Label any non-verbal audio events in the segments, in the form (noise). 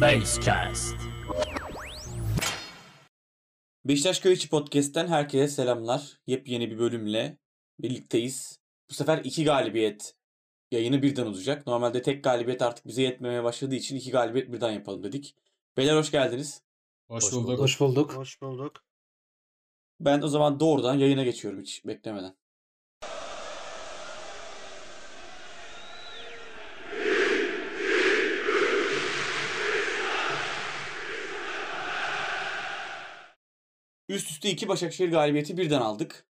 Basecast. Beşiktaş Köy İçi Podcast'ten herkese selamlar. Yepyeni bir bölümle birlikteyiz. Bu sefer iki galibiyet yayını birden olacak. Normalde tek galibiyet artık bize yetmemeye başladığı için iki galibiyet birden yapalım dedik. Beyler hoş geldiniz. Hoş, Hoş bulduk. bulduk. Hoş bulduk. Hoş bulduk. Ben o zaman doğrudan yayına geçiyorum hiç beklemeden. Üst üste iki Başakşehir galibiyeti birden aldık.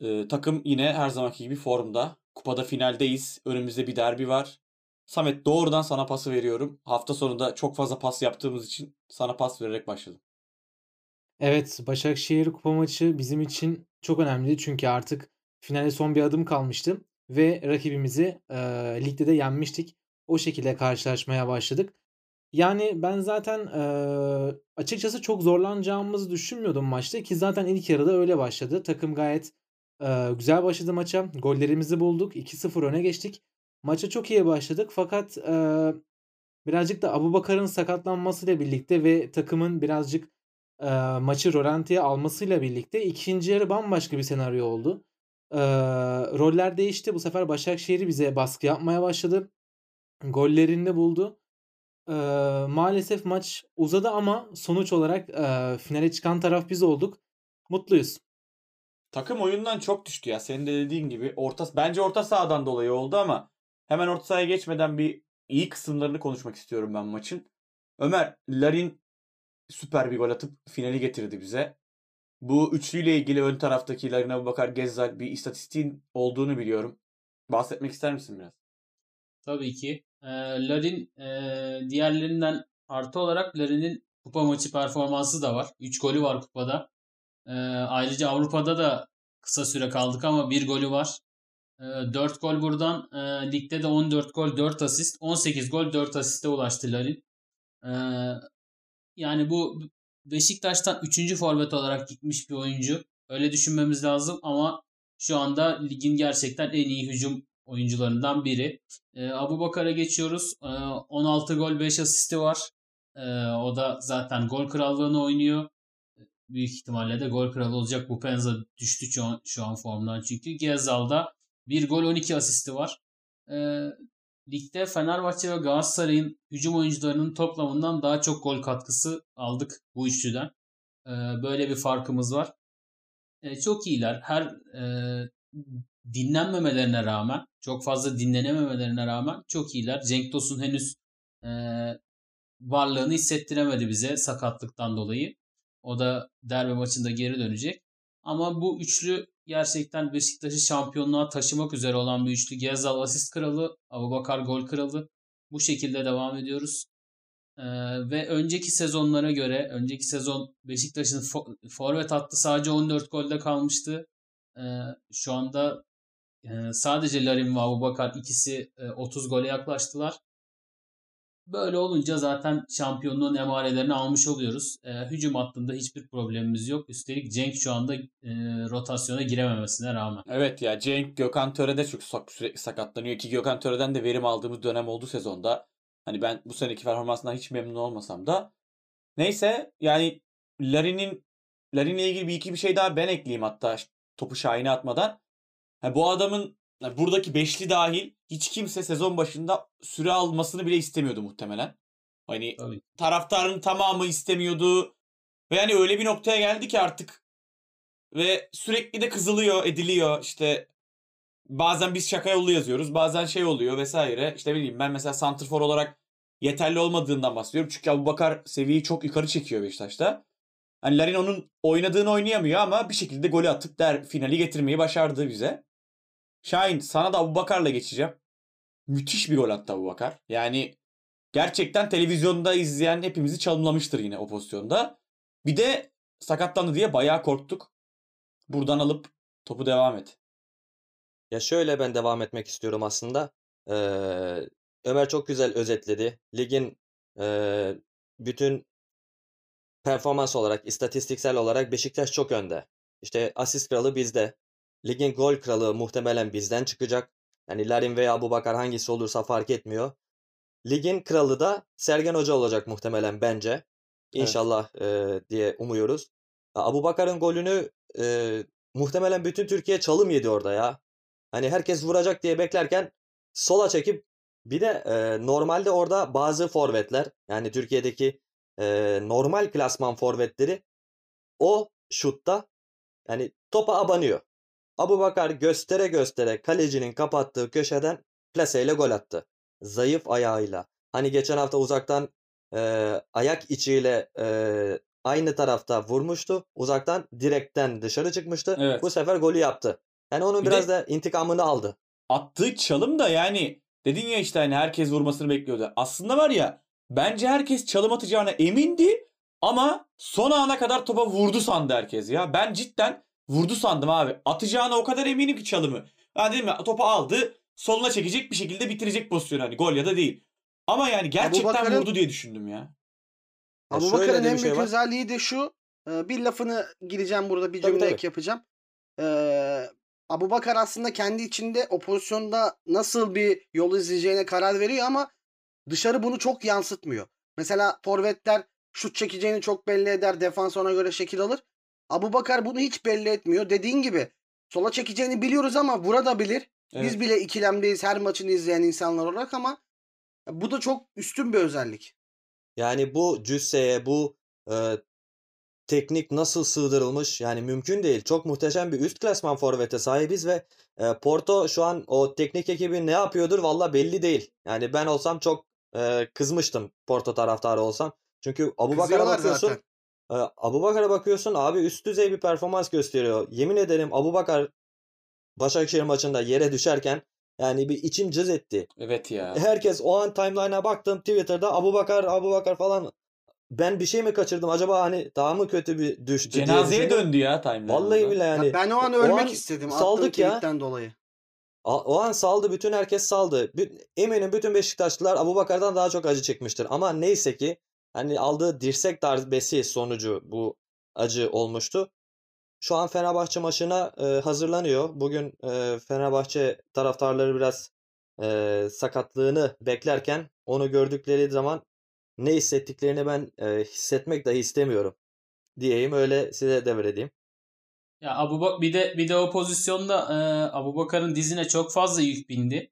Ee, takım yine her zamanki gibi formda. Kupada finaldeyiz. Önümüzde bir derbi var. Samet doğrudan sana pası veriyorum. Hafta sonunda çok fazla pas yaptığımız için sana pas vererek başladım. Evet, Başakşehir kupa maçı bizim için çok önemli. Çünkü artık finale son bir adım kalmıştı. Ve rakibimizi e, ligde de yenmiştik. O şekilde karşılaşmaya başladık. Yani ben zaten e, açıkçası çok zorlanacağımızı düşünmüyordum maçta. Ki zaten ilk yarıda öyle başladı. Takım gayet e, güzel başladı maça. Gollerimizi bulduk. 2-0 öne geçtik. Maça çok iyi başladık. Fakat e, birazcık da Abubakar'ın sakatlanmasıyla birlikte ve takımın birazcık e, maçı rolantiye almasıyla birlikte ikinci yarı bambaşka bir senaryo oldu. E, roller değişti. Bu sefer Başakşehir bize baskı yapmaya başladı. Gollerini buldu. E, maalesef maç uzadı ama sonuç olarak e, finale çıkan taraf biz olduk. Mutluyuz. Takım oyundan çok düştü ya. Senin de dediğin gibi orta bence orta sahadan dolayı oldu ama hemen orta sahaya geçmeden bir iyi kısımlarını konuşmak istiyorum ben maçın. Ömer, Larin süper bir gol atıp finali getirdi bize. Bu üçlüyle ilgili ön taraftaki Larin Abubakar Gezzal bir istatistiğin olduğunu biliyorum. Bahsetmek ister misin biraz? Tabii ki. Ee, Larin e, diğerlerinden artı olarak Larin'in kupa maçı performansı da var. 3 golü var kupada. Ee, ayrıca Avrupa'da da kısa süre kaldık ama bir golü var. Ee, 4 gol buradan. Ee, ligde de 14 gol 4 asist. 18 gol 4 asiste ulaştı Larin. Ee, yani bu Beşiktaş'tan 3. forvet olarak gitmiş bir oyuncu. Öyle düşünmemiz lazım ama şu anda ligin gerçekten en iyi hücum oyuncularından biri. Ee, Abu Bakar'a geçiyoruz. Ee, 16 gol 5 asisti var. Ee, o da zaten gol krallığını oynuyor. Büyük ihtimalle de gol kralı olacak. Bu Penza düştü şu an, şu an formdan çünkü. Gezal'da 1 gol 12 asisti var. Ee, ligde Fenerbahçe ve Galatasaray'ın hücum oyuncularının toplamından daha çok gol katkısı aldık bu üçlüden. Ee, böyle bir farkımız var. Ee, çok iyiler. Her e, dinlenmemelerine rağmen, çok fazla dinlenememelerine rağmen çok iyiler. Cenk Tosun henüz e, varlığını hissettiremedi bize sakatlıktan dolayı. O da derbi maçında geri dönecek. Ama bu üçlü gerçekten Beşiktaş'ı şampiyonluğa taşımak üzere olan bir üçlü. Gezal asist kralı, Abubakar gol kralı. Bu şekilde devam ediyoruz. Ee, ve önceki sezonlara göre, önceki sezon Beşiktaş'ın fo- forvet hattı sadece 14 golde kalmıştı. Ee, şu anda sadece Larin ve Abubakar ikisi e, 30 gole yaklaştılar. Böyle olunca zaten şampiyonluğun emarelerini almış oluyoruz. E, hücum hattında hiçbir problemimiz yok. Üstelik Cenk şu anda e, rotasyona girememesine rağmen. Evet ya Cenk Gökhan Töre'de çok sürekli sakatlanıyor ki Gökhan Töre'den de verim aldığımız dönem oldu sezonda. Hani ben bu seneki performansından hiç memnun olmasam da. Neyse yani Larin'in Larin'le ilgili bir iki bir şey daha ben ekleyeyim hatta topu Şahin'e atmadan. Ha, bu adamın yani buradaki beşli dahil hiç kimse sezon başında süre almasını bile istemiyordu muhtemelen. Hani Tabii. taraftarın tamamı istemiyordu. Ve yani öyle bir noktaya geldi ki artık ve sürekli de kızılıyor, ediliyor. İşte bazen biz şaka yollu yazıyoruz. Bazen şey oluyor vesaire. İşte bileyim ben mesela santrfor olarak yeterli olmadığından bahsediyorum. Çünkü Abubakar seviyeyi çok yukarı çekiyor Beşiktaş'ta. Hani Larin onun oynadığını oynayamıyor ama bir şekilde golü atıp der finali getirmeyi başardı bize. Şahin sana da Abubakar'la geçeceğim. Müthiş bir gol attı Abubakar. Yani gerçekten televizyonda izleyen hepimizi çalımlamıştır yine o pozisyonda. Bir de sakatlandı diye bayağı korktuk. Buradan alıp topu devam et. Ya şöyle ben devam etmek istiyorum aslında. Ee, Ömer çok güzel özetledi. Ligin e, bütün performans olarak, istatistiksel olarak Beşiktaş çok önde. İşte asist kralı bizde. Ligin gol kralı muhtemelen bizden çıkacak. Yani Larin veya Abubakar hangisi olursa fark etmiyor. ligin kralı da Sergen Hoca olacak muhtemelen bence. Evet. İnşallah e, diye umuyoruz. Abu Bakar'ın golünü e, muhtemelen bütün Türkiye çalım yedi orada ya. Hani herkes vuracak diye beklerken sola çekip bir de e, normalde orada bazı forvetler yani Türkiye'deki e, normal klasman forvetleri o şutta yani topa abanıyor. Abu Bakar göstere göstere kalecinin kapattığı köşeden plaseyle gol attı. Zayıf ayağıyla. Hani geçen hafta uzaktan e, ayak içiyle e, aynı tarafta vurmuştu. Uzaktan direkten dışarı çıkmıştı. Evet. Bu sefer golü yaptı. Yani onun Bir biraz de- da intikamını aldı. Attığı çalım da yani dedin ya işte hani herkes vurmasını bekliyordu. Aslında var ya bence herkes çalım atacağına emindi ama son ana kadar topa vurdu sandı herkes ya. Ben cidden vurdu sandım abi. Atacağına o kadar eminim ki çalımı. Ha dedim ya topu aldı soluna çekecek bir şekilde bitirecek pozisyonu hani gol ya da değil. Ama yani gerçekten Abubakar'ın- vurdu diye düşündüm ya. Ya Abu şöyle Bakar'ın de en şey büyük var. özelliği de şu. e, Bir lafını gireceğim burada bir Tabii, cümle tabii. ek yapacağım. Ee, Abu Bakar aslında kendi içinde o pozisyonda nasıl bir yol izleyeceğine karar veriyor ama dışarı bunu çok yansıtmıyor. Mesela forvetler şut çekeceğini çok belli eder. Defans ona göre şekil alır. Abu Bakar bunu hiç belli etmiyor. Dediğin gibi sola çekeceğini biliyoruz ama vurabilir. Biz Evet. bile ikilemdeyiz her maçını izleyen insanlar olarak ama bu da çok üstün bir özellik. Yani bu cüsseye, bu e, teknik nasıl sığdırılmış? Yani mümkün değil. Çok muhteşem bir üst klasman forvete sahibiz ve e, Porto şu an o teknik ekibi ne yapıyordur valla belli değil. Yani ben olsam çok e, kızmıştım Porto taraftarı olsam. Çünkü Abubakar'a Kızıyorlar bakıyorsun. zaten. E, Abubakar'a bakıyorsun abi üst düzey bir performans gösteriyor. Yemin ederim Abubakar Başakşehir maçında yere düşerken yani bir içim cız etti. Evet ya. Herkes o an timeline'a baktım Twitter'da Abubakar Abubakar falan ben bir şey mi kaçırdım acaba hani daha mı kötü bir düştü diye Cenazeye düşündüm. döndü ya timeline'da. Vallahi bile yani Ya ben o an o ölmek an istedim. saldık ya. dolayı. O an saldı bütün herkes saldı. Eminim bütün Beşiktaşlılar Abubakar'dan daha çok acı çekmiştir. Ama neyse ki hani aldığı dirsek darbesi sonucu bu acı olmuştu. Şu an Fenerbahçe maçına e, hazırlanıyor. Bugün e, Fenerbahçe taraftarları biraz e, sakatlığını beklerken onu gördükleri zaman ne hissettiklerini ben e, hissetmek dahi istemiyorum diyeyim öyle size devredeyim. Ya Abu bir de bir de o pozisyonda e, Abu Bakar'ın dizine çok fazla yük bindi.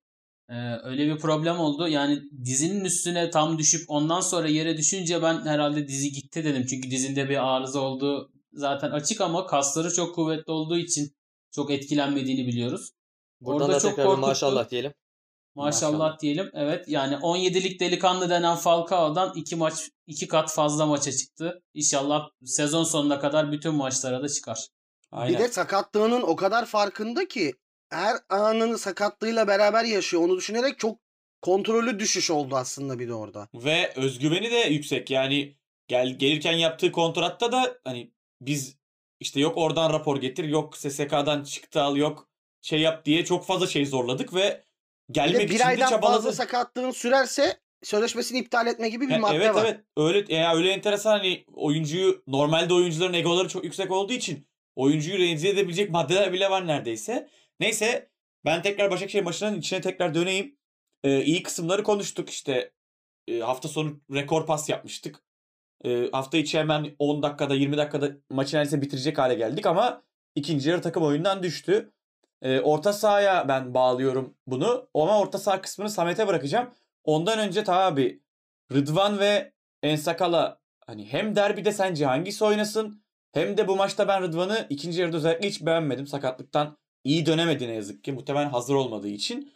E, öyle bir problem oldu. Yani dizinin üstüne tam düşüp ondan sonra yere düşünce ben herhalde dizi gitti dedim. Çünkü dizinde bir arıza olduğu zaten açık ama kasları çok kuvvetli olduğu için çok etkilenmediğini biliyoruz. Buradan Orada da çok tekrar korkuttu. maşallah diyelim. Maşallah, Maşallah. diyelim. Evet yani 17'lik delikanlı denen Falcao'dan iki maç iki kat fazla maça çıktı. İnşallah sezon sonuna kadar bütün maçlara da çıkar. Aynen. Bir de sakatlığının o kadar farkında ki her anını sakatlığıyla beraber yaşıyor. Onu düşünerek çok kontrollü düşüş oldu aslında bir de orada. Ve özgüveni de yüksek. Yani gel gelirken yaptığı kontratta da hani biz işte yok oradan rapor getir, yok SSK'dan çıktı al, yok şey yap diye çok fazla şey zorladık ve Bir gelmek de için bir aydan çabaladı. fazla sakatlığın sürerse sözleşmesini iptal etme gibi bir Ha, madde evet var. evet öyle ya öyle enteresan hani oyuncuyu normalde oyuncuların egoları çok yüksek olduğu için oyuncuyu rencide edebilecek maddeler bile var neredeyse. Neyse ben tekrar Başakşehir maçının içine tekrar döneyim. Ee, iyi kısımları konuştuk işte Ee, hafta sonu rekor pas yapmıştık. Ee, hafta içi hemen 10 dakikada 20 dakikada maçı neredeyse bitirecek hale geldik ama ikinci yarı takım oyundan düştü. Ee, orta sahaya ben bağlıyorum bunu ama orta saha kısmını Samet'e bırakacağım. Ondan önce tabii abi Rıdvan ve Ensakala hani hem derbide sence hangisi oynasın hem de bu maçta ben Rıdvan'ı ikinci yarıda özellikle hiç beğenmedim. Sakatlıktan iyi dönemedi ne yazık ki. Muhtemelen hazır olmadığı için.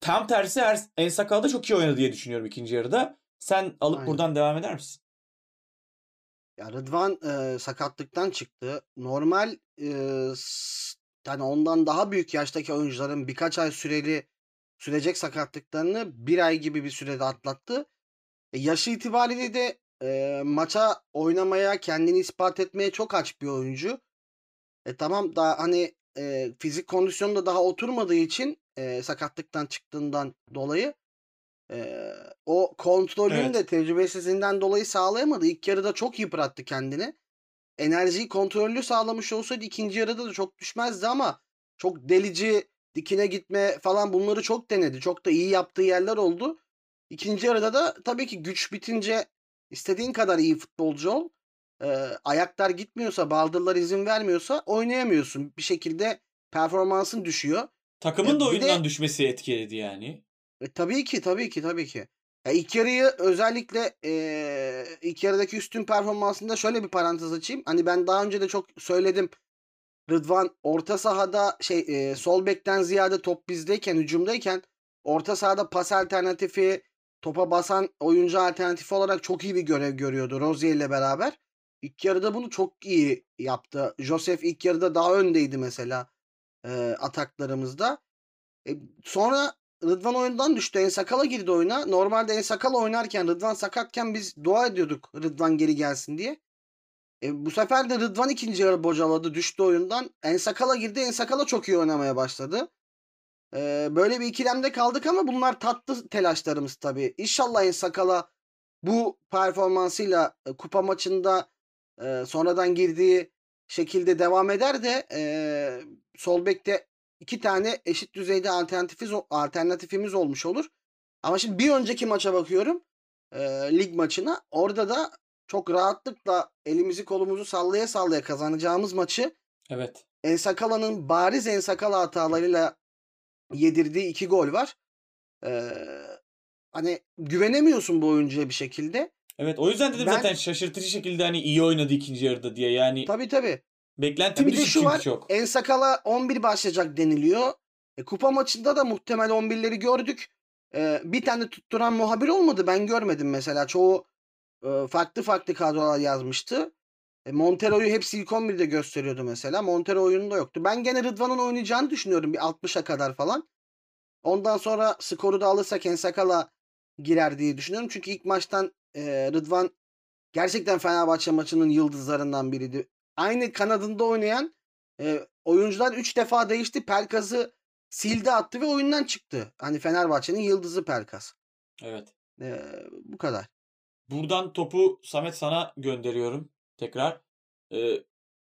Tam tersi Er- Ensakala da çok iyi oynadı diye düşünüyorum ikinci yarıda. Sen alıp Aynen. buradan devam eder misin? Ya Rıdvan e, sakatlıktan çıktı. Normal e, yani ondan daha büyük yaştaki oyuncuların birkaç ay süreli sürecek sakatlıklarını bir ay gibi bir sürede atlattı. E, yaşı itibariyle de e, maça oynamaya, kendini ispat etmeye çok aç bir oyuncu. E, tamam daha hani e, fizik kondisyonu da daha oturmadığı için e, sakatlıktan çıktığından dolayı e, o kontrolünü Evet. de tecrübesizliğinden dolayı sağlayamadı. İlk yarıda çok yıprattı kendini. Enerjiyi kontrollü sağlamış olsaydı ikinci yarıda da çok düşmezdi ama çok delici, dikine gitme falan bunları çok denedi. Çok da iyi yaptığı yerler oldu. İkinci yarıda da tabii ki güç bitince istediğin kadar iyi futbolcu ol. Ee, ayaklar gitmiyorsa, baldırlar izin vermiyorsa oynayamıyorsun. Bir şekilde performansın düşüyor. Takımın Ya da bir de- oyundan düşmesi etkiledi yani. E, tabii ki tabii ki tabii ki. Ya ilk yarıyı özellikle e, ilk yarıdaki üstün performansında şöyle bir parantez açayım. Hani ben daha önce de çok söyledim. Rıdvan orta sahada şey e, sol bekten ziyade top bizdeyken hücumdayken orta sahada pas alternatifi topa basan oyuncu alternatifi olarak çok iyi bir görev görüyordu Rozier ile beraber. İlk yarıda bunu çok iyi yaptı. Joseph ilk yarıda daha öndeydi mesela e, ataklarımızda. E, sonra Rıdvan oyundan düştü. Ensakala girdi oyuna. Normalde Ensakala oynarken Rıdvan sakatken biz dua ediyorduk Rıdvan geri gelsin diye. E, bu sefer de Rıdvan ikinci yarı bocaladı. Düştü oyundan. Ensakala girdi. Ensakala çok iyi oynamaya başladı. E, böyle bir ikilemde kaldık ama bunlar tatlı telaşlarımız tabii. İnşallah Ensakala bu performansıyla e, kupa maçında e, sonradan girdiği şekilde devam eder de e, sol bekte iki tane eşit düzeyde alternatifimiz, alternatifimiz olmuş olur. Ama şimdi bir önceki maça bakıyorum. e, lig maçına. Orada da çok rahatlıkla elimizi kolumuzu sallaya sallaya kazanacağımız maçı Evet. Ensakala'nın bariz Ensakala hatalarıyla yedirdiği iki gol var. E, hani güvenemiyorsun bu oyuncuya bir şekilde. Evet o yüzden dedim Ben- zaten şaşırtıcı şekilde hani iyi oynadı ikinci yarıda diye. Yani Tabii tabii. beklentim Ya bir de düşük şu çünkü var. çok. Ensakala 11 başlayacak deniliyor. E, kupa maçında da muhtemel 11'leri gördük. E, bir tane tutturan muhabir olmadı. Ben görmedim mesela. Çoğu e, farklı farklı kadrolar yazmıştı. E, Montero'yu hepsi ilk 11'de gösteriyordu mesela. Montero oyununda yoktu. Ben gene Rıdvan'ın oynayacağını düşünüyorum. Bir 60'a kadar falan. Ondan sonra skoru da alırsak Ensakala girer diye düşünüyorum. Çünkü ilk maçtan e, Rıdvan gerçekten Fenerbahçe maçının yıldızlarından biriydi. Aynı kanadında oynayan e, oyuncular 3 defa değişti. Pelkas'ı sildi attı ve oyundan çıktı. Hani Fenerbahçe'nin yıldızı Pelkas. Evet. E, bu kadar. Buradan topu Samet sana gönderiyorum tekrar. Ee,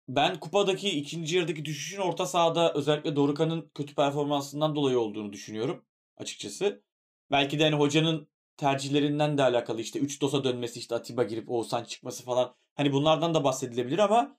ben kupadaki ikinci yarıdaki düşüşün orta sahada özellikle Dorukhan'ın kötü performansından dolayı olduğunu düşünüyorum açıkçası. Belki de hani hocanın tercihlerinden de alakalı işte 3 dosa dönmesi işte Atiba girip Oğuzhan çıkması falan. Hani bunlardan da bahsedilebilir ama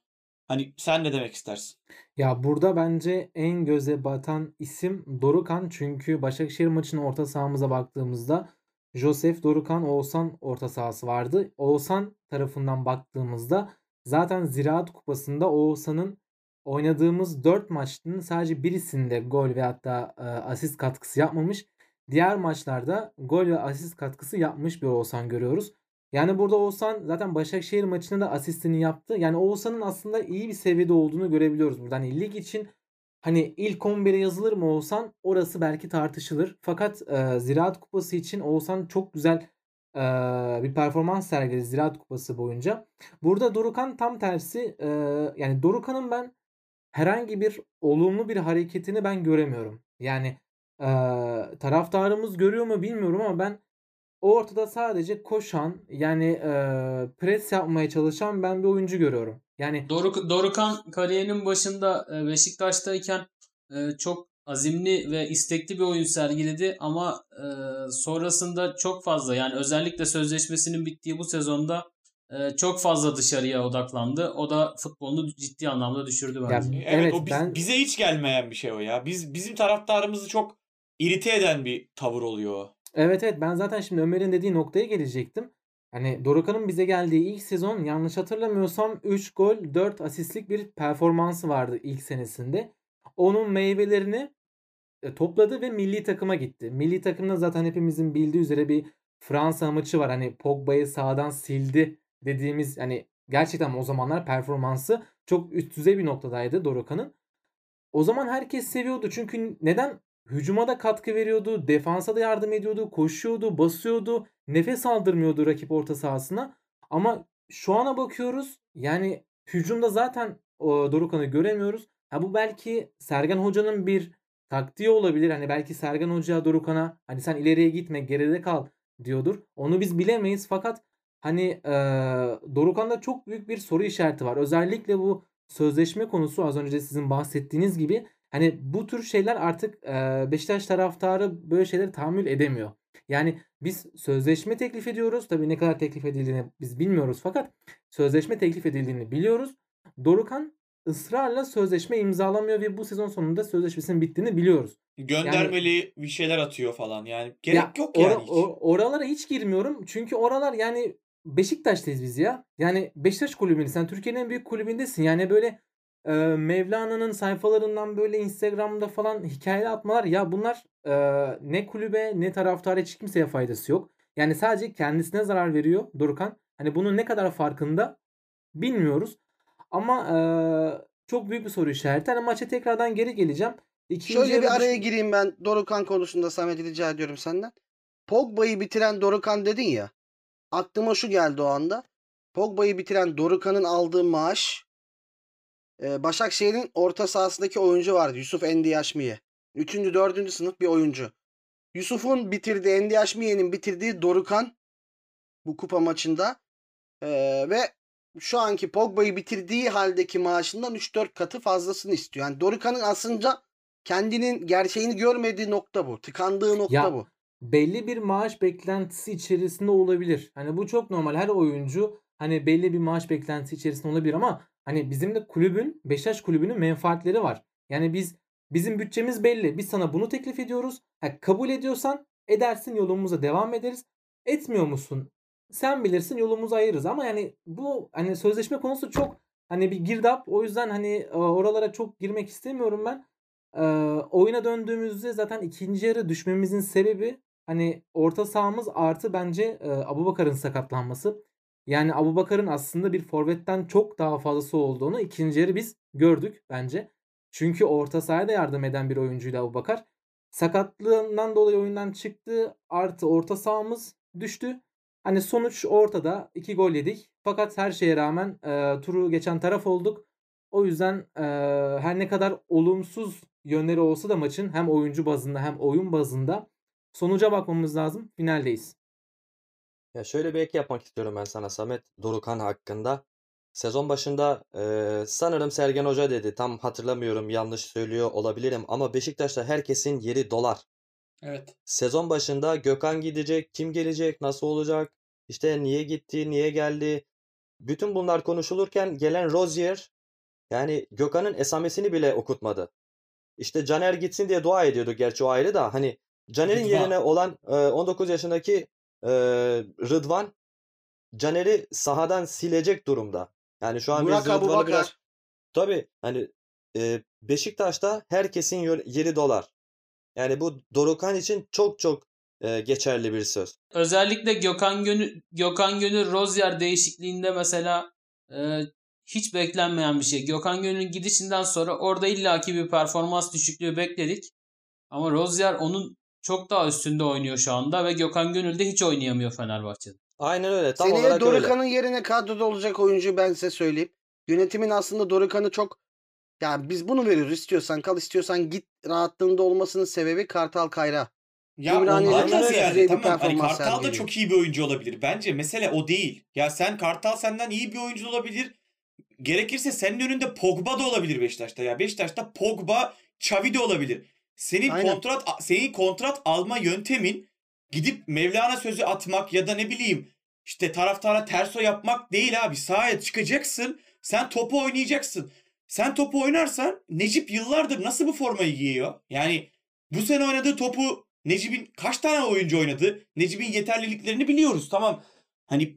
hani sen ne demek istersin? Ya burada bence en göze batan isim Dorukhan. Çünkü Başakşehir maçının orta sahamıza baktığımızda Josef, Dorukhan, Oğuzhan orta sahası vardı. Oğuzhan tarafından baktığımızda zaten Ziraat Kupası'nda Oğuzhan'ın oynadığımız 4 maçın sadece birisinde gol ve hatta e, asist katkısı yapmamış. Diğer maçlarda gol ve asist katkısı yapmış bir Oğuzhan görüyoruz. Yani burada Oğuzhan zaten Başakşehir maçında da asistini yaptı. Yani Oğuzhan'ın aslında iyi bir seviyede olduğunu görebiliyoruz burada. Hani lig için hani ilk 11'e yazılır mı Oğuzhan? Orası belki tartışılır. Fakat e, Ziraat Kupası için Oğuzhan çok güzel e, bir performans sergiledi Ziraat Kupası boyunca. Burada Dorukhan tam tersi e, yani Dorukhan'ın ben herhangi bir olumlu bir hareketini ben göremiyorum. Yani e, taraftarımız görüyor mu bilmiyorum ama ben ortada sadece koşan yani e, pres yapmaya çalışan ben bir oyuncu görüyorum. Yani Doruk, Dorukan kariyerinin başında e, Beşiktaş'tayken e, çok azimli ve istekli bir oyun sergiledi ama e, sonrasında çok fazla yani özellikle sözleşmesinin bittiği bu sezonda e, çok fazla dışarıya odaklandı. O da futbolunu ciddi anlamda düşürdü bence. Ya, Evet, Evet, o biz- ben- bize hiç gelmeyen bir şey o ya. Biz bizim taraftarımızı çok irite eden bir tavır oluyor. Evet evet ben zaten şimdi Ömer'in dediği noktaya gelecektim. Hani Dorukhan'ın bize geldiği ilk sezon yanlış hatırlamıyorsam 3 gol 4 asistlik bir performansı vardı ilk senesinde. Onun meyvelerini e, topladı ve milli takıma gitti. Milli takımda zaten hepimizin bildiği üzere bir Fransa maçı var. Hani Pogba'yı sağdan sildi dediğimiz hani gerçekten o zamanlar performansı çok üst düzey bir noktadaydı Dorukhan'ın. O zaman herkes seviyordu. Çünkü neden? Hücuma da katkı veriyordu. Defansa da yardım ediyordu. Koşuyordu. Basıyordu. Nefes aldırmıyordu rakip orta sahasına. Ama şu ana bakıyoruz. Yani hücumda zaten o Dorukhan'ı göremiyoruz. Ha bu belki Sergen Hoca'nın bir taktiği olabilir. Hani belki Sergen Hoca Dorukhan'a hani sen ileriye gitme geride kal diyordur. Onu biz bilemeyiz fakat hani e, Dorukhan'da çok büyük bir soru işareti var. Özellikle bu sözleşme konusu az önce sizin bahsettiğiniz gibi hani bu tür şeyler artık e, Beşiktaş taraftarı böyle şeyleri tahammül edemiyor. Yani biz sözleşme teklif ediyoruz. Tabii ne kadar teklif edildiğini biz bilmiyoruz fakat sözleşme teklif edildiğini biliyoruz. Dorukhan ısrarla sözleşme imzalamıyor ve bu sezon sonunda sözleşmesinin bittiğini biliyoruz. Göndermeli bir şeyler atıyor falan. Yani gerek Ya yok yani hiç. oralara hiç girmiyorum. Çünkü oralar yani Beşiktaş'tayız biz ya. Yani Beşiktaş kulübünde sen Türkiye'nin en büyük kulübündesin. Yani böyle e, Mevlana'nın sayfalarından böyle Instagram'da falan hikaye atmalar ya bunlar e, ne kulübe ne taraftara hiç kimseye faydası yok. Yani sadece kendisine zarar veriyor Dorukhan. Hani bunun ne kadar farkında bilmiyoruz. Ama e, çok büyük bir soru işareti. Hani maça tekrardan geri geleceğim. İkinci Şöyle bir araya gireyim ben Dorukan konusunda Samet rica ediyorum senden. Pogba'yı bitiren Dorukan dedin ya. Aklıma şu geldi o anda. Pogba'yı bitiren Dorukan'ın aldığı maaş Başakşehir'in orta sahasındaki oyuncu vardı. Yusuf Endiyaşmiye. Üçüncü, dördüncü sınıf bir oyuncu. Yusuf'un bitirdiği, Endiyaşmiye'nin bitirdiği Dorukan bu kupa maçında ve şu anki Pogba'yı bitirdiği haldeki maaşından 3-4 katı fazlasını istiyor. Yani Dorukan'ın aslında kendinin gerçeğini görmediği nokta bu. Tıkandığı nokta Ya bu. belli bir maaş beklentisi içerisinde olabilir. Hani bu çok normal. Her oyuncu hani belli bir maaş beklentisi içerisinde olabilir ama hani bizim de kulübün Beşiktaş kulübünün menfaatleri var. Yani biz bizim bütçemiz belli. Biz sana bunu teklif ediyoruz. Ha, kabul ediyorsan edersin yolumuza devam ederiz. Etmiyor musun? Sen bilirsin yolumuzu ayırırız ama yani bu hani sözleşme konusu çok hani bir girdap. O yüzden hani e, oralara çok girmek istemiyorum ben. Ee, oyuna döndüğümüzde zaten ikinci yarı düşmemizin sebebi hani orta sahamız artı bence e, Abubakar'ın sakatlanması. Yani Abubakar'ın aslında bir forvetten çok daha fazlası olduğunu ikinci yarı biz gördük bence. Çünkü orta sahaya da yardım eden bir oyuncuydu Abubakar. Sakatlığından dolayı oyundan çıktı. Artı orta sahamız düştü. Hani sonuç ortada. iki gol yedik. Fakat her şeye rağmen e, turu geçen taraf olduk. O yüzden e, her ne kadar olumsuz yönleri olsa da maçın hem oyuncu bazında hem oyun bazında sonuca bakmamız lazım. Finaldeyiz. Ya şöyle bir ek yapmak istiyorum ben sana Samet Dorukhan hakkında. Sezon başında eee, sanırım Sergen Hoca dedi. Tam hatırlamıyorum yanlış söylüyor olabilirim ama Beşiktaş'ta herkesin yeri dolar. Evet. Sezon başında Gökhan gidecek, kim gelecek, nasıl olacak, işte niye gitti, niye geldi. Bütün bunlar konuşulurken gelen Rozier yani Gökhan'ın esamesini bile okutmadı. İşte Caner gitsin diye dua ediyordu gerçi o ayrı da hani Caner'in yerine olan e, 19 yaşındaki e, Rıdvan Caner'i sahadan silecek durumda. Yani şu an Burak biz Rıdvan'ı Abubakar. biraz tabii hani e, Beşiktaş'ta herkesin yer- yeri dolar. Yani bu Dorukhan için çok çok e, geçerli bir söz. Özellikle Gökhan Gönül, Gökhan Gönül Rozier değişikliğinde mesela e, hiç beklenmeyen bir şey. Gökhan Gönül'ün gidişinden sonra orada illaki bir performans düşüklüğü bekledik. Ama Rozier onun çok daha üstünde oynuyor şu anda ve Gökhan Gönül de hiç oynayamıyor Fenerbahçe'de. Aynen öyle. Tam Seneye olarak öyle. Dorukan'ın yerine kadroda olacak oyuncu ben size söyleyeyim. Yönetimin aslında Dorukan'ı çok yani biz bunu veriyoruz istiyorsan kal istiyorsan git rahatlığında olmasının sebebi Kartal Kayra. Ya çok da ziyade tamam hani Kartal da çok iyi bir oyuncu olabilir. Bence mesele o değil. Ya sen Kartal senden iyi bir oyuncu olabilir. Gerekirse senin önünde Pogba da olabilir Beşiktaş'ta ya. Beşiktaş'ta Pogba, Xavi de olabilir. Senin Aynen. kontrat senin kontrat alma yöntemin gidip Mevlana sözü atmak ya da ne bileyim işte taraftara terso yapmak değil abi. Sahaya çıkacaksın. Sen topu oynayacaksın. Sen topu oynarsan Necip yıllardır nasıl bu formayı giyiyor? Yani bu sene oynadığı topu Necip'in kaç tane oyuncu oynadı? Necip'in yeterliliklerini biliyoruz. Tamam. Hani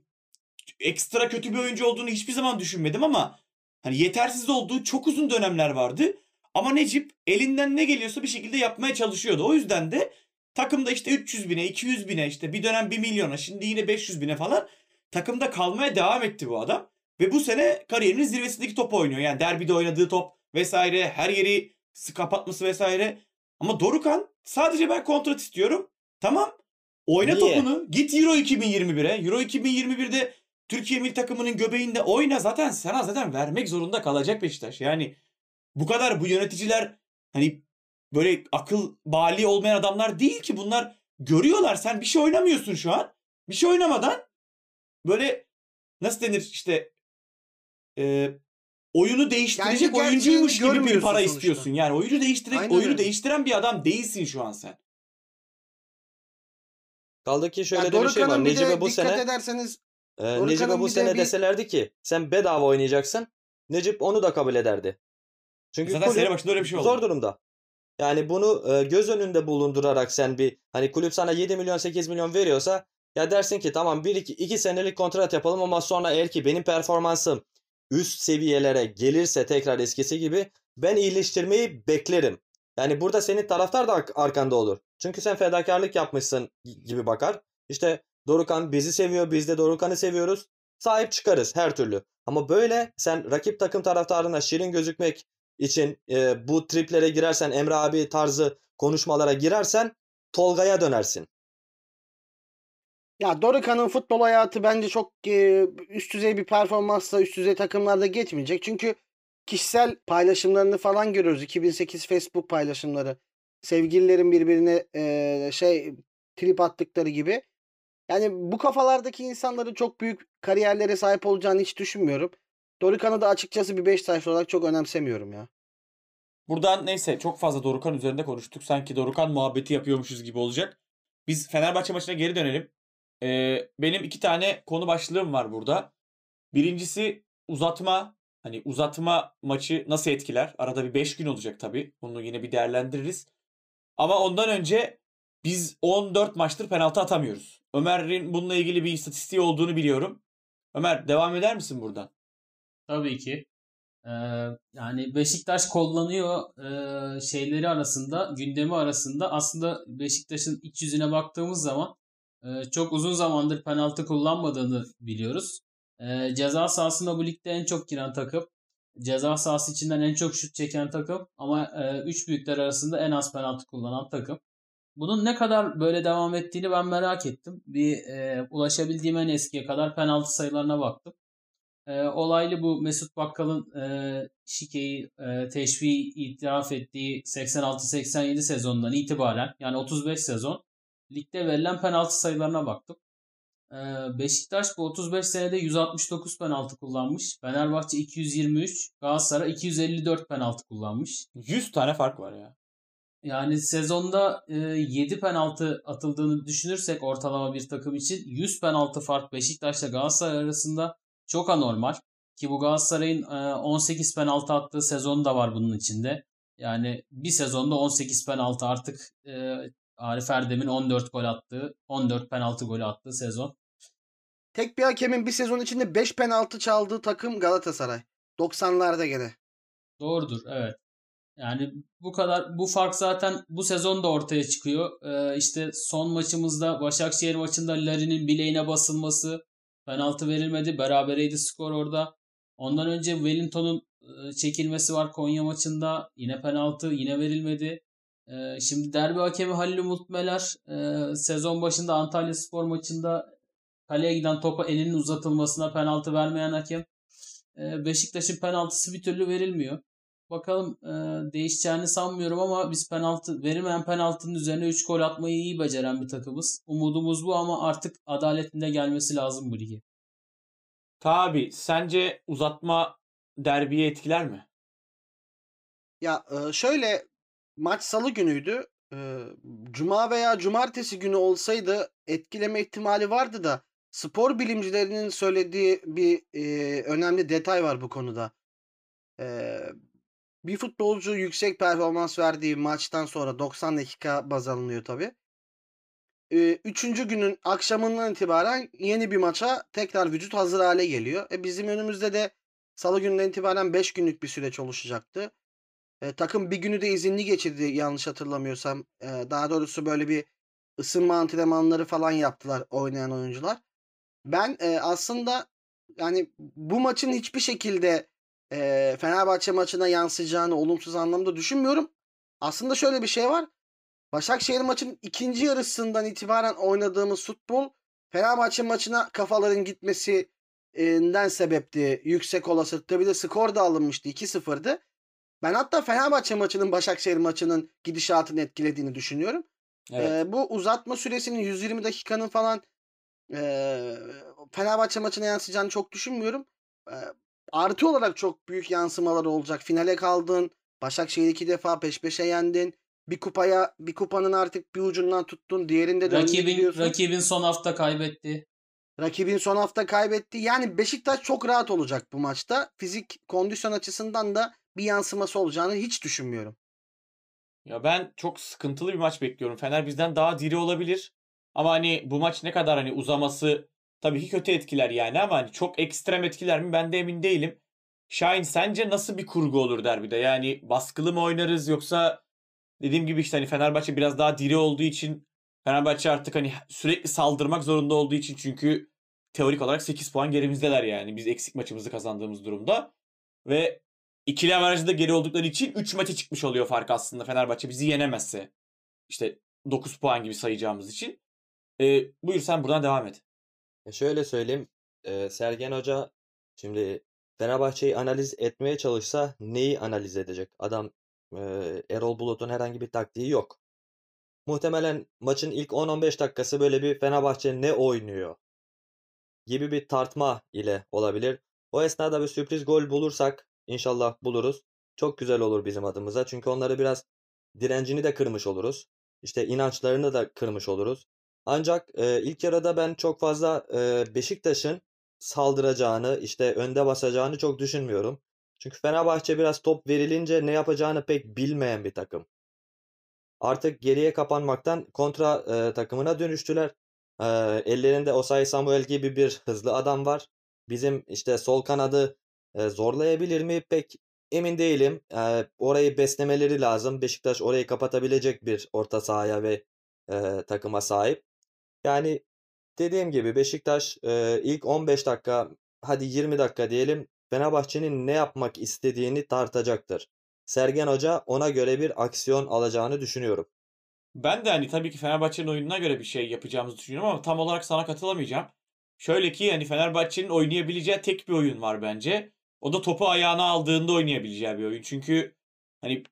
ekstra kötü bir oyuncu olduğunu hiçbir zaman düşünmedim ama hani yetersiz olduğu çok uzun dönemler vardı. Ama Necip elinden ne geliyorsa bir şekilde yapmaya çalışıyordu. O yüzden de takımda işte 300 bine, 200 bine işte bir dönem 1 milyona şimdi yine 500 bine falan takımda kalmaya devam etti bu adam. Ve bu sene kariyerinin zirvesindeki topu oynuyor. Yani derbide oynadığı top vesaire her yeri kapatması vesaire. Ama Dorukan sadece ben kontrat istiyorum. Tamam. Oyna Niye? topunu. Git Euro 2021'e. Euro 2021'de Türkiye milli takımının göbeğinde oyna zaten sana zaten vermek zorunda kalacak Beşiktaş. Yani bu kadar bu yöneticiler hani böyle akıl bali olmayan adamlar değil ki bunlar görüyorlar sen bir şey oynamıyorsun şu an. Bir şey oynamadan böyle nasıl denir işte e, oyunu değiştirecek Kendi gerçeğini oyuncuymuş gibi bir para sonuçta. istiyorsun. Yani oyunu değiştirerek Aynen oyunu öyle. değiştiren bir adam değilsin şu an sen. Kaldı ki şöyle Ya de bir şey var. Necip'e bu dikkat sene ederseniz e, Necip'e bu sene bir- deselerdi ki sen bedava oynayacaksın. Necip onu da kabul ederdi. Çünkü Zaten kulüp sene başında öyle bir şey oldu. zor durumda. Yani bunu e, göz önünde bulundurarak sen bir hani kulüp sana 7 milyon 8 milyon veriyorsa ya dersin ki tamam 1 2 2 senelik kontrat yapalım ama sonra eğer ki benim performansım üst seviyelere gelirse tekrar eskisi gibi ben iyileştirmeyi beklerim. Yani burada senin taraftar da ar- arkanda olur. Çünkü sen fedakarlık yapmışsın gibi bakar. İşte Dorukhan bizi seviyor, biz de Dorukhan'ı seviyoruz. Sahip çıkarız her türlü. Ama böyle sen rakip takım taraftarına şirin gözükmek için e, bu triplere girersen, Emre abi tarzı konuşmalara girersen Tolga'ya dönersin. Ya Dorukhan'ın futbol hayatı bence çok e, üst düzey bir performansla üst düzey takımlarda geçmeyecek. Çünkü kişisel paylaşımlarını falan görüyoruz. 2008 Facebook paylaşımları. Sevgililerin birbirine e, şey trip attıkları gibi. Yani bu kafalardaki insanların çok büyük kariyerlere sahip olacağını hiç düşünmüyorum. Dorukhan'ı da açıkçası bir Beşiktaş olarak çok önemsemiyorum ya. Buradan neyse çok fazla Dorukan üzerinde konuştuk. Sanki Dorukan muhabbeti yapıyormuşuz gibi olacak. Biz Fenerbahçe maçına geri dönelim. Ee, benim iki tane konu başlığım var burada. Birincisi uzatma. Hani uzatma maçı nasıl etkiler? Arada bir 5 gün olacak tabii. Bunu yine bir değerlendiririz. Ama ondan önce biz 14 maçtır penaltı atamıyoruz. Ömer'in bununla ilgili bir istatistiği olduğunu biliyorum. Ömer devam eder misin buradan? Tabii ki. Ee, yani Beşiktaş kullanıyor e, şeyleri arasında, gündemi arasında aslında Beşiktaş'ın iç yüzüne baktığımız zaman e, çok uzun zamandır penaltı kullanmadığını biliyoruz. E, ceza sahasında bu ligde en çok giren takım. Ceza sahası içinden en çok şut çeken takım ama e, üç büyükler arasında en az penaltı kullanan takım. Bunun ne kadar böyle devam ettiğini ben merak ettim. Bir e, ulaşabildiğim en eskiye kadar penaltı sayılarına baktım. E, olaylı bu Mesut Bakkal'ın e, şikeyi, e, teşviği itiraf ettiği 86-87 sezonundan itibaren yani 35 sezon ligde verilen penaltı sayılarına baktım. E, Beşiktaş bu 35 senede 169 penaltı kullanmış. Fenerbahçe 223, Galatasaray 254 penaltı kullanmış. 100 tane fark var ya. Yani sezonda e, 7 penaltı atıldığını düşünürsek ortalama bir takım için 100 penaltı fark Beşiktaş'la Galatasaray arasında çok anormal. Ki bu Galatasaray'ın e, 18 penaltı attığı sezon da var bunun içinde. Yani bir sezonda 18 penaltı artık e, Arif Erdem'in 14 gol attığı, 14 penaltı golü attığı sezon. Tek bir hakemin bir sezon içinde 5 penaltı çaldığı takım Galatasaray. 90'larda gene. Doğrudur evet. Yani bu kadar bu fark zaten bu sezon da ortaya çıkıyor. Ee, işte son maçımızda Başakşehir maçında Larin'in bileğine basılması penaltı verilmedi. Berabereydi skor orada. Ondan önce Wellington'un e, çekilmesi var Konya maçında. Yine penaltı yine verilmedi. Ee, şimdi derbi hakemi Halil Umut Meler e, sezon başında Antalya Spor maçında kaleye giden topa elinin uzatılmasına penaltı vermeyen hakem. Beşiktaş'ın penaltısı bir türlü verilmiyor. Bakalım e, değişeceğini sanmıyorum ama biz penaltı verilmeyen penaltının üzerine 3 gol atmayı iyi beceren bir takımız. Umudumuz bu ama artık adaletinde gelmesi lazım bu ligi. Tabi sence uzatma derbiye etkiler mi? Ya e, şöyle maç salı günüydü. E, Cuma veya cumartesi günü olsaydı etkileme ihtimali vardı da spor bilimcilerinin söylediği bir e, önemli detay var bu konuda. E, bir futbolcu yüksek performans verdiği maçtan sonra 90 dakika baz alınıyor tabii. E, üçüncü günün akşamından itibaren yeni bir maça tekrar vücut hazır hale geliyor. E, bizim önümüzde de salı gününden itibaren 5 günlük bir süreç oluşacaktı. E, takım bir günü de izinli geçirdi yanlış hatırlamıyorsam. E, daha doğrusu böyle bir ısınma antrenmanları falan yaptılar oynayan oyuncular. Ben e, aslında yani bu maçın hiçbir şekilde e, Fenerbahçe maçına yansıyacağını olumsuz anlamda düşünmüyorum. Aslında şöyle bir şey var. Başakşehir maçın ikinci yarısından itibaren oynadığımız futbol Fenerbahçe maçına kafaların gitmesinden sebepti. Yüksek olasılıkta bir de skor da alınmıştı 2-0'dı. Ben hatta Fenerbahçe maçının Başakşehir maçının gidişatını etkilediğini düşünüyorum. Evet. Ee, bu uzatma süresinin 120 dakikanın falan e, Fenerbahçe maçına yansıyacağını çok düşünmüyorum. E, artı olarak çok büyük yansımaları olacak. Finale kaldın. Başakşehir'i iki defa peş peşe yendin. bir kupaya bir kupanın artık bir ucundan tuttun, diğerinde de Rakibin rakibin son hafta kaybetti. Rakibin son hafta kaybetti. Yani Beşiktaş çok rahat olacak bu maçta. Fizik kondisyon açısından da bir yansıması olacağını hiç düşünmüyorum. Ya ben çok sıkıntılı bir maç bekliyorum. Fener bizden daha diri olabilir. Ama hani bu maç ne kadar hani uzaması tabii ki kötü etkiler yani ama hani çok ekstrem etkiler mi ben de emin değilim. Şahin sence nasıl bir kurgu olur derbide? Yani baskılı mı oynarız yoksa dediğim gibi işte hani Fenerbahçe biraz daha diri olduğu için Fenerbahçe artık hani sürekli saldırmak zorunda olduğu için çünkü teorik olarak 8 puan gerimizdeler yani. Biz eksik maçımızı kazandığımız durumda. Ve ikili avarajda geri oldukları için 3 maça çıkmış oluyor fark aslında Fenerbahçe bizi yenemezse. İşte 9 puan gibi sayacağımız için. Ee, buyur sen buradan devam et. Şöyle söyleyeyim. Sergen Hoca şimdi Fenerbahçe'yi analiz etmeye çalışsa neyi analiz edecek? Adam Erol Bulut'un herhangi bir taktiği yok. Muhtemelen maçın ilk 10-15 dakikası böyle bir Fenerbahçe ne oynuyor gibi bir tartma ile olabilir. O esnada bir sürpriz gol bulursak inşallah buluruz. Çok güzel olur bizim adımıza. Çünkü onları biraz direncini de kırmış oluruz. İşte inançlarını da kırmış oluruz. Ancak e, ilk yarıda ben çok fazla e, Beşiktaş'ın saldıracağını, işte önde basacağını çok düşünmüyorum. Çünkü Fenerbahçe biraz top verilince ne yapacağını pek bilmeyen bir takım. Artık geriye kapanmaktan kontra e, takımına dönüştüler. E, ellerinde Osay Samuel gibi bir hızlı adam var. Bizim işte sol kanadı e, zorlayabilir mi? Pek emin değilim. E, orayı beslemeleri lazım. Beşiktaş orayı kapatabilecek bir orta sahaya ve e, takıma sahip. Yani dediğim gibi Beşiktaş e, ilk 15 dakika hadi 20 dakika diyelim Fenerbahçe'nin ne yapmak istediğini tartacaktır. Sergen Hoca ona göre bir aksiyon alacağını düşünüyorum. Ben de hani tabii ki Fenerbahçe'nin oyununa göre bir şey yapacağımızı düşünüyorum ama tam olarak sana katılamayacağım. Şöyle ki hani Fenerbahçe'nin oynayabileceği tek bir oyun var bence. O da topu ayağına aldığında oynayabileceği bir oyun. Çünkü hani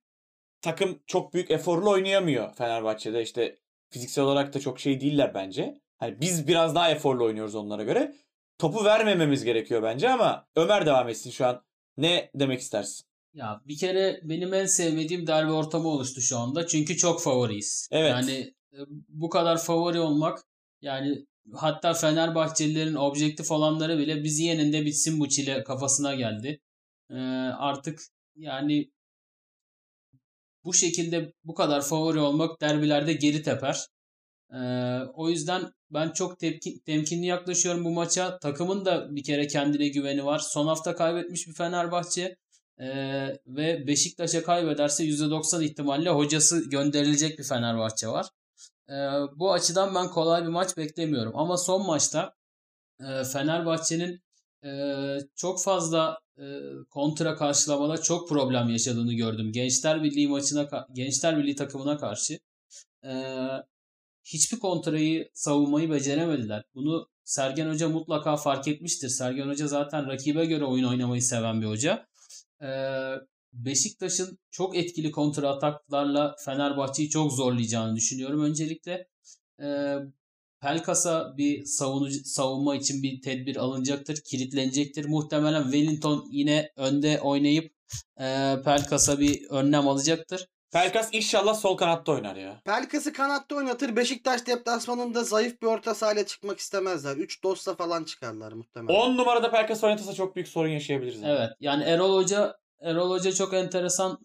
takım çok büyük eforlu oynayamıyor Fenerbahçe'de. İşte fiziksel olarak da çok şey değiller bence. Hani biz biraz daha eforlu oynuyoruz onlara göre. Topu vermememiz gerekiyor bence ama Ömer devam etsin şu an. Ne demek istersin? Ya bir kere benim en sevmediğim derbi ortamı oluştu şu anda. Çünkü çok favoriyiz. Evet. Yani e, bu kadar favori olmak yani hatta Fenerbahçelilerin objektif olanları bile bizi yenin de bitsin bu çile kafasına geldi. Ee, artık yani bu şekilde bu kadar favori olmak derbilerde geri teper. Ee, o yüzden ben çok tepki, temkinli yaklaşıyorum bu maça. Takımın da bir kere kendine güveni var. Son hafta kaybetmiş bir Fenerbahçe. Ee, ve Beşiktaş'a kaybederse %90 ihtimalle hocası gönderilecek bir Fenerbahçe var. Ee, bu açıdan ben kolay bir maç beklemiyorum. Ama son maçta e, Fenerbahçe'nin çok fazla kontra karşılamada çok problem yaşadığını gördüm. Gençler Birliği maçına Gençler Birliği takımına karşı hiçbir kontrayı savunmayı beceremediler. Bunu Sergen Hoca mutlaka fark etmiştir. Sergen Hoca zaten rakibe göre oyun oynamayı seven bir hoca. Beşiktaş'ın çok etkili kontra ataklarla Fenerbahçe'yi çok zorlayacağını düşünüyorum. Öncelikle Pelkas'a bir savunucu, savunma için bir tedbir alınacaktır, kilitlenecektir. Muhtemelen Wellington yine önde oynayıp e, Pelkas'a bir önlem alacaktır. Pelkas inşallah sol kanatta oynar ya. Pelkas'ı kanatta oynatır. Beşiktaş deplasmanında zayıf bir orta sahayla çıkmak istemezler. 3 dostla falan çıkarlar muhtemelen. 10 numarada Pelkas oynatırsa çok büyük sorun yaşayabiliriz. yani. Evet yani Erol Hoca Erol Hoca çok enteresan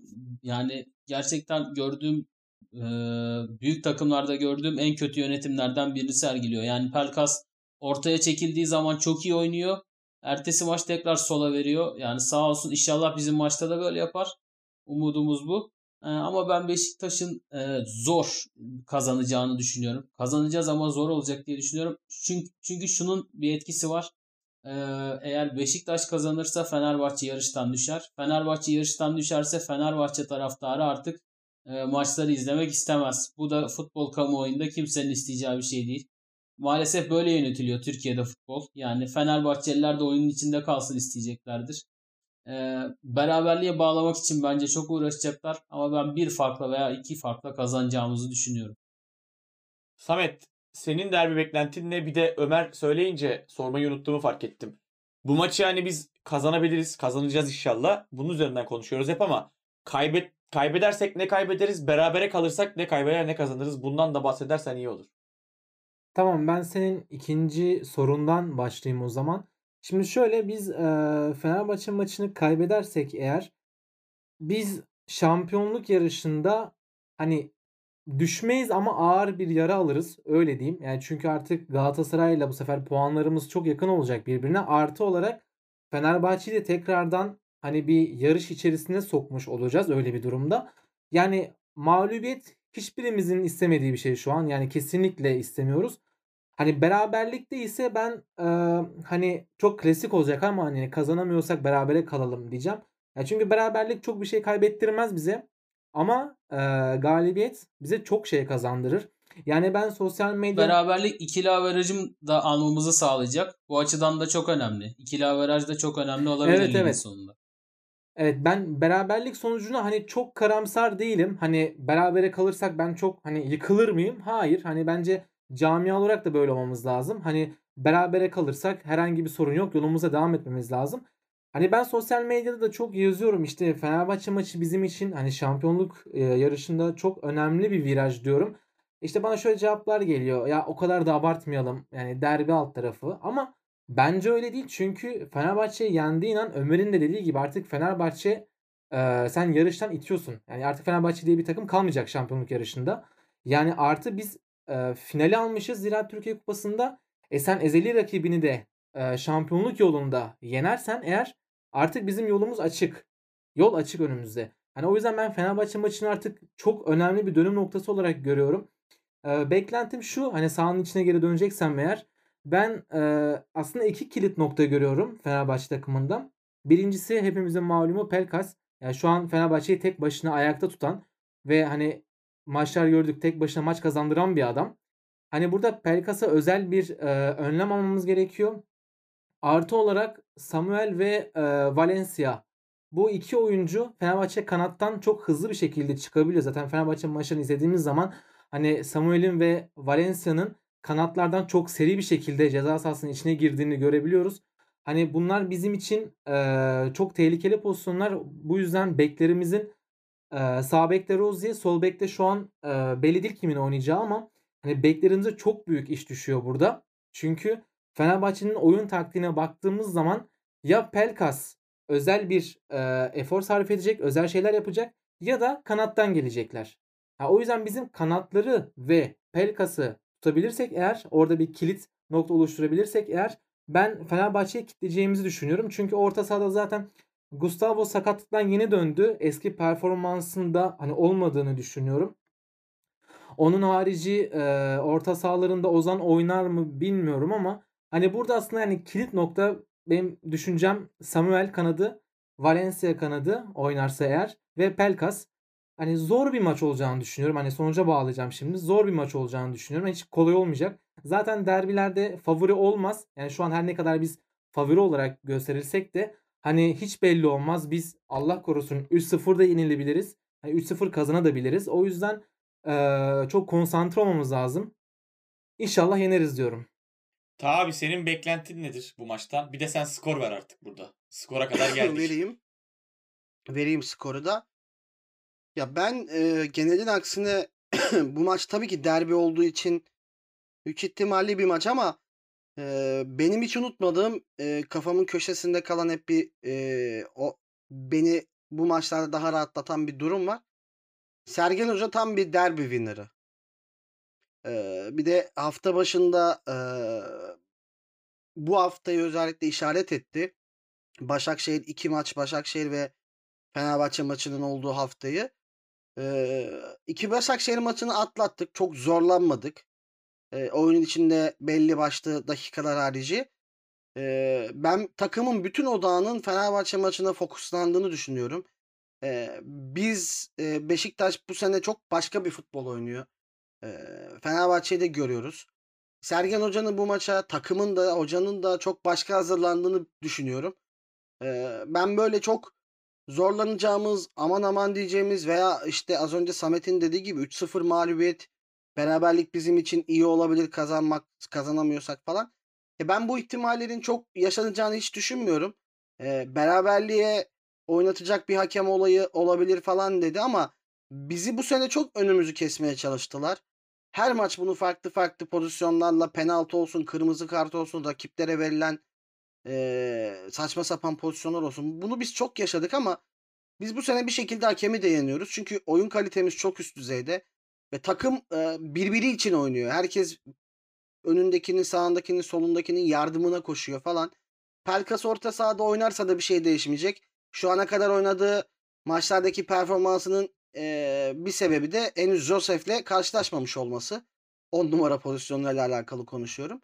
yani gerçekten gördüğüm e, büyük takımlarda gördüğüm en kötü yönetimlerden birini sergiliyor. Yani Pelkas ortaya çekildiği zaman çok iyi oynuyor. Ertesi maç tekrar sola veriyor. Yani sağ olsun inşallah bizim maçta da böyle yapar. Umudumuz bu. E, ama ben Beşiktaş'ın e, zor kazanacağını düşünüyorum. Kazanacağız ama zor olacak diye düşünüyorum. Çünkü, çünkü şunun bir etkisi var. Ee, eğer Beşiktaş kazanırsa Fenerbahçe yarıştan düşer. Fenerbahçe yarıştan düşerse Fenerbahçe taraftarı artık e, maçları izlemek istemez. Bu da futbol kamuoyunda kimsenin isteyeceği bir şey değil. Maalesef böyle yönetiliyor Türkiye'de futbol. Yani Fenerbahçeliler de oyunun içinde kalsın isteyeceklerdir. Ee, beraberliğe bağlamak için bence çok uğraşacaklar. Ama ben bir farkla veya iki farkla kazanacağımızı düşünüyorum. Samet senin derbi beklentin ne? Bir de Ömer söyleyince sormayı unuttuğumu fark ettim. Bu maçı yani biz kazanabiliriz. Kazanacağız inşallah. Bunun üzerinden konuşuyoruz hep ama kaybet kaybedersek ne kaybederiz, berabere kalırsak ne kaybeder ne kazanırız. Bundan da bahsedersen iyi olur. Tamam ben senin ikinci sorundan başlayayım o zaman. Şimdi şöyle biz eee, Fenerbahçe maçını kaybedersek eğer biz şampiyonluk yarışında hani düşmeyiz ama ağır bir yara alırız öyle diyeyim. Yani çünkü artık Galatasaray'la bu sefer puanlarımız çok yakın olacak birbirine. Artı olarak Fenerbahçe'yi de tekrardan hani bir yarış içerisine sokmuş olacağız öyle bir durumda. Yani mağlubiyet hiçbirimizin istemediği bir şey şu an. Yani kesinlikle istemiyoruz. Hani beraberlikte ise ben eee, hani çok klasik olacak ama hani kazanamıyorsak berabere kalalım diyeceğim. Ya çünkü beraberlik çok bir şey kaybettirmez bize. Ama eee, galibiyet bize çok şey kazandırır. Yani ben sosyal medya Beraberlik ikili averajım da almamızı sağlayacak. Bu açıdan da çok önemli. İkili averaj da çok önemli olabilir Evet, evet. sonunda. Evet ben beraberlik sonucuna hani çok karamsar değilim. Hani berabere kalırsak ben çok hani yıkılır mıyım? Hayır. Hani bence camia olarak da böyle olmamız lazım. Hani berabere kalırsak herhangi bir sorun yok. Yolumuza devam etmemiz lazım. Hani ben sosyal medyada da çok yazıyorum işte Fenerbahçe maçı bizim için hani şampiyonluk e, yarışında çok önemli bir viraj diyorum. İşte bana şöyle cevaplar geliyor. Ya o kadar da abartmayalım. Yani derbi alt tarafı. Ama bence öyle değil. Çünkü Fenerbahçe'yi yendiğin an Ömer'in de dediği gibi artık Fenerbahçe e, sen yarıştan itiyorsun. Yani artık Fenerbahçe diye bir takım kalmayacak şampiyonluk yarışında. Yani artı biz e, finali almışız Ziraat Türkiye Kupası'nda. E sen ezeli rakibini de e, şampiyonluk yolunda yenersen eğer artık bizim yolumuz açık. Yol açık önümüzde. Hani o yüzden ben Fenerbahçe maçını artık çok önemli bir dönüm noktası olarak görüyorum. E, beklentim şu hani sahanın içine geri döneceksem eğer ben e, aslında iki kilit nokta görüyorum Fenerbahçe takımında. Birincisi hepimizin malumu Pelkas. Yani şu an Fenerbahçe'yi tek başına ayakta tutan ve hani maçlar gördük tek başına maç kazandıran bir adam. Hani burada Pelkas'a özel bir e, önlem almamız gerekiyor. Artı olarak Samuel ve e, Valencia bu iki oyuncu Fenerbahçe kanattan çok hızlı bir şekilde çıkabiliyor. Zaten Fenerbahçe maçlarını izlediğimiz zaman hani Samuel'in ve Valencia'nın kanatlardan çok seri bir şekilde ceza sahasının içine girdiğini görebiliyoruz. Hani bunlar bizim için e, çok tehlikeli pozisyonlar. Bu yüzden beklerimizin e, sağ bekte Rozier, sol bekte şu an e, belli değil kimin oynayacağı ama hani beklerimize çok büyük iş düşüyor burada. Çünkü Fenerbahçe'nin oyun taktiğine baktığımız zaman ya Pelkas özel bir e, efor sarf edecek, özel şeyler yapacak ya da kanattan gelecekler. Ha, o yüzden bizim kanatları ve Pelkas'ı tutabilirsek eğer orada bir kilit nokta oluşturabilirsek eğer ben Fenerbahçe'yi kitleyeceğimizi düşünüyorum. Çünkü orta sahada zaten Gustavo sakatlıktan yeni döndü. Eski performansında hani olmadığını düşünüyorum. Onun harici e, orta sahalarında Ozan oynar mı bilmiyorum ama hani burada aslında yani kilit nokta benim düşüncem Samuel kanadı, Valencia kanadı oynarsa eğer ve Pelkas. Hani zor bir maç olacağını düşünüyorum. Hani sonuca bağlayacağım şimdi. Zor bir maç olacağını düşünüyorum. Hiç kolay olmayacak. Zaten derbilerde favori olmaz. Yani şu an her ne kadar biz favori olarak gösterilsek de hani hiç belli olmaz. Biz Allah korusun 3-0'da yenilebiliriz. Hani 3-0 kazanabiliriz. O yüzden eee, çok konsantre olmamız lazım. İnşallah yeneriz diyorum. Ta abi senin beklentin nedir bu maçtan? Bir de sen skor ver artık burada. Skora kadar (laughs) geldik. Vereyim. Vereyim skoru da. Ya ben e, genelin aksine (clears throat) bu maç tabii ki derbi olduğu için büyük ihtimalli bir maç ama e, benim hiç unutmadığım e, kafamın köşesinde kalan hep bir e, o beni bu maçlarda daha rahatlatan bir durum var. Sergen Hoca tam bir derbi winner'ı. E, bir de hafta başında e, bu haftayı özellikle işaret etti. Başakşehir iki maç Başakşehir ve Fenerbahçe maçının olduğu haftayı. Ee, iki Başakşehir maçını atlattık. Çok zorlanmadık. Ee, oyunun içinde belli başlı dakikalar harici. Ee, ben takımın bütün odağının Fenerbahçe maçına fokuslandığını düşünüyorum. Ee, biz e, Beşiktaş bu sene çok başka bir futbol oynuyor. Ee, Fenerbahçe'yi de görüyoruz. Sergen Hoca'nın bu maça takımın da hocanın da çok başka hazırlandığını düşünüyorum. Ee, ben böyle çok zorlanacağımız, aman aman diyeceğimiz veya işte az önce Samet'in dediği gibi 3-0 mağlubiyet, beraberlik bizim için iyi olabilir kazanmak kazanamıyorsak falan. E ben bu ihtimallerin çok yaşanacağını hiç düşünmüyorum. E, beraberliğe oynatacak bir hakem olayı olabilir falan dedi ama bizi bu sene çok önümüzü kesmeye çalıştılar. Her maç bunu farklı farklı pozisyonlarla penaltı olsun, kırmızı kart olsun, rakiplere verilen eee, saçma sapan pozisyonlar olsun. Bunu biz çok yaşadık ama biz bu sene bir şekilde hakemi de yeniyoruz. Çünkü oyun kalitemiz çok üst düzeyde ve takım eee, birbiri için oynuyor. Herkes önündekinin, sağındakinin, solundakinin yardımına koşuyor falan. Pelkas orta sahada oynarsa da bir şey değişmeyecek. Şu ana kadar oynadığı maçlardaki performansının eee, bir sebebi de henüz Josef'le karşılaşmamış olması. 10 numara pozisyonuyla alakalı konuşuyorum.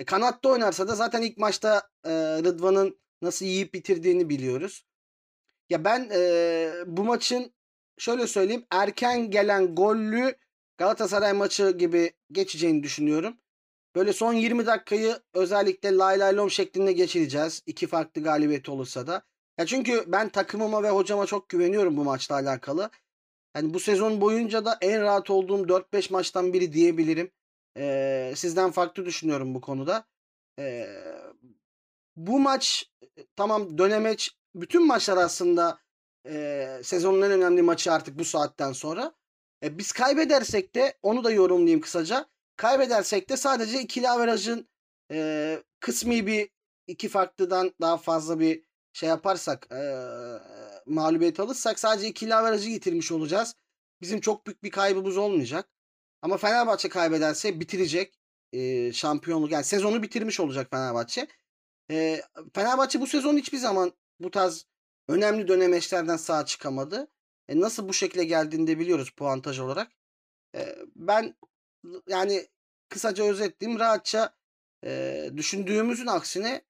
E, kanatta oynarsa da zaten ilk maçta eee, Rıdvan'ın nasıl yiyip bitirdiğini biliyoruz. Ya ben eee, bu maçın şöyle söyleyeyim erken gelen gollü Galatasaray maçı gibi geçeceğini düşünüyorum. Böyle son 20 dakikayı özellikle lay lay lom şeklinde geçireceğiz. İki farklı galibiyet olursa da. Ya çünkü ben takımıma ve hocama çok güveniyorum bu maçla alakalı. Yani bu sezon boyunca da en rahat olduğum 4-5 maçtan biri diyebilirim. Ee, sizden farklı düşünüyorum bu konuda. Ee, bu maç e, tamam dönemeç bütün maçlar aslında e, sezonun en önemli maçı artık bu saatten sonra. E, biz kaybedersek de onu da yorumlayayım kısaca. Kaybedersek de sadece ikili averajın e, kısmi bir iki farklıdan daha fazla bir şey yaparsak e, mağlubiyet alırsak sadece ikili averajı yitirmiş olacağız. Bizim çok büyük bir kaybımız olmayacak. Ama Fenerbahçe kaybederse bitirecek e, şampiyonluk. Yani sezonu bitirmiş olacak Fenerbahçe. E, Fenerbahçe bu sezon hiçbir zaman bu tarz önemli dönemeçlerden sağ çıkamadı. E, nasıl bu şekilde geldiğini de biliyoruz puantaj olarak. E, ben yani kısaca özetleyeyim rahatça e, düşündüğümüzün aksine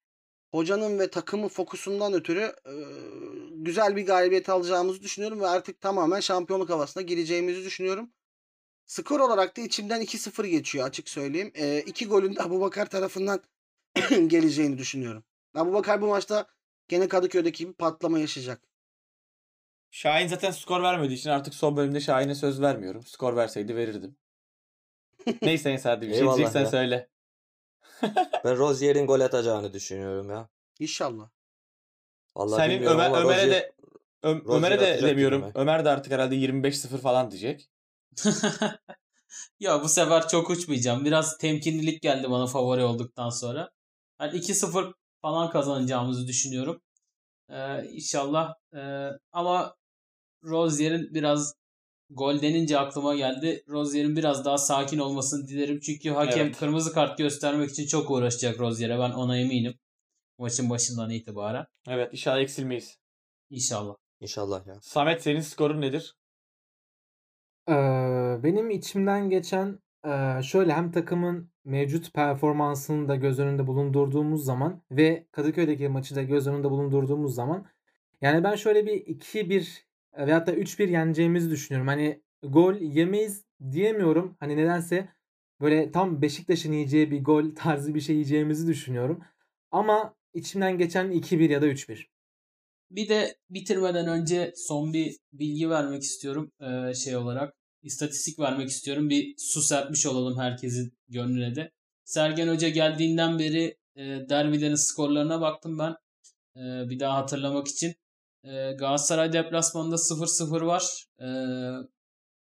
hocanın ve takımın fokusundan ötürü e, güzel bir galibiyet alacağımızı düşünüyorum ve artık tamamen şampiyonluk havasına gireceğimizi düşünüyorum. Skor olarak da içimden 2-0 geçiyor açık söyleyeyim. E, iki golün de Abubakar tarafından (clears throat) geleceğini düşünüyorum. Abubakar bu maçta gene Kadıköy'deki gibi patlama yaşayacak. Şahin zaten skor vermediği için artık son bölümde Şahin'e söz vermiyorum. Skor verseydi verirdim. (laughs) Neyse hadi bir şey diyeceksen söyle. (laughs) Ben Rozier'in gol atacağını düşünüyorum ya. İnşallah. Vallahi Senin Ömer, Ömer'e Rozier- de Ö- Ömer'e de demiyorum. mi? Ömer de artık herhalde 25-0 falan diyecek. (laughs) ya bu sefer çok uçmayacağım. Biraz temkinlilik geldi bana favori olduktan sonra. Yani 2-0 falan kazanacağımızı düşünüyorum. Ee, inşallah. Ee, ama Rozier'in biraz gol denince aklıma geldi. Rozier'in biraz daha sakin olmasını dilerim. Çünkü hakem Evet. kırmızı kart göstermek için çok uğraşacak Rozier'e. Ben ona eminim. Maçın başından itibaren. Evet inşallah eksilmeyiz. İnşallah. İnşallah ya. Samet senin skorun nedir? Benim içimden geçen şöyle hem takımın mevcut performansını da göz önünde bulundurduğumuz zaman ve Kadıköy'deki maçı da göz önünde bulundurduğumuz zaman yani ben şöyle bir 2-1 veyahut da 3-1 yeneceğimizi düşünüyorum. Hani gol yemeyiz diyemiyorum. Hani nedense böyle tam Beşiktaş'ın yiyeceği bir gol (laughs) tarzı bir şey yiyeceğimizi düşünüyorum. Ama içimden geçen 2-1 ya da 3-1. Bir de bitirmeden önce son bir bilgi vermek istiyorum şey olarak. İstatistik vermek istiyorum. Bir su serpmiş olalım herkesin gönlüne de. Sergen Hoca geldiğinden beri e, derbilerin skorlarına baktım ben. E, bir daha hatırlamak için. E, Galatasaray deplasmanında 0-0 var. E,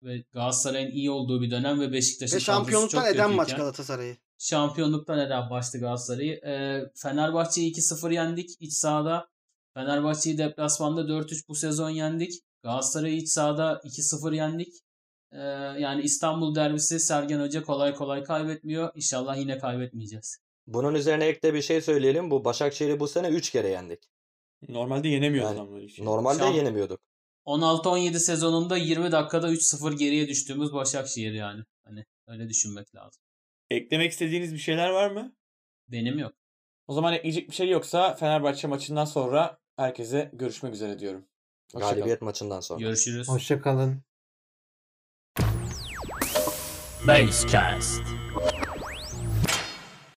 ve Galatasaray'ın iyi olduğu bir dönem ve Beşiktaş'ın Ve şampiyonluktan çok eden maç Galatasaray'ı. şampiyonluktan eden başladı Galatasaray'ı. Ee, Fenerbahçe'yi 2-0 yendik iç sahada. Fenerbahçe'yi deplasmanda 4-3 bu sezon yendik. Galatasaray'ı iç sahada 2-0 yendik. Ee, yani İstanbul derbisi Sergen Hoca kolay kolay kaybetmiyor. İnşallah yine kaybetmeyeceğiz. Bunun üzerine ek de bir şey söyleyelim. Bu Başakşehir'i bu sene 3 kere yendik. Normalde yenemiyoruz Yani ama şey. Normalde Şamp- yenemiyorduk. 16-17 sezonunda 20 dakikada 3-0 geriye düştüğümüz Başakşehir yani. Hani öyle düşünmek lazım. Eklemek istediğiniz bir şeyler var mı? Benim yok. O zaman ekleyecek bir şey yoksa Fenerbahçe maçından sonra herkese görüşmek üzere diyorum. Hoşça kalın. Galibiyet maçından sonra. Görüşürüz. Hoşça kalın. Basecast.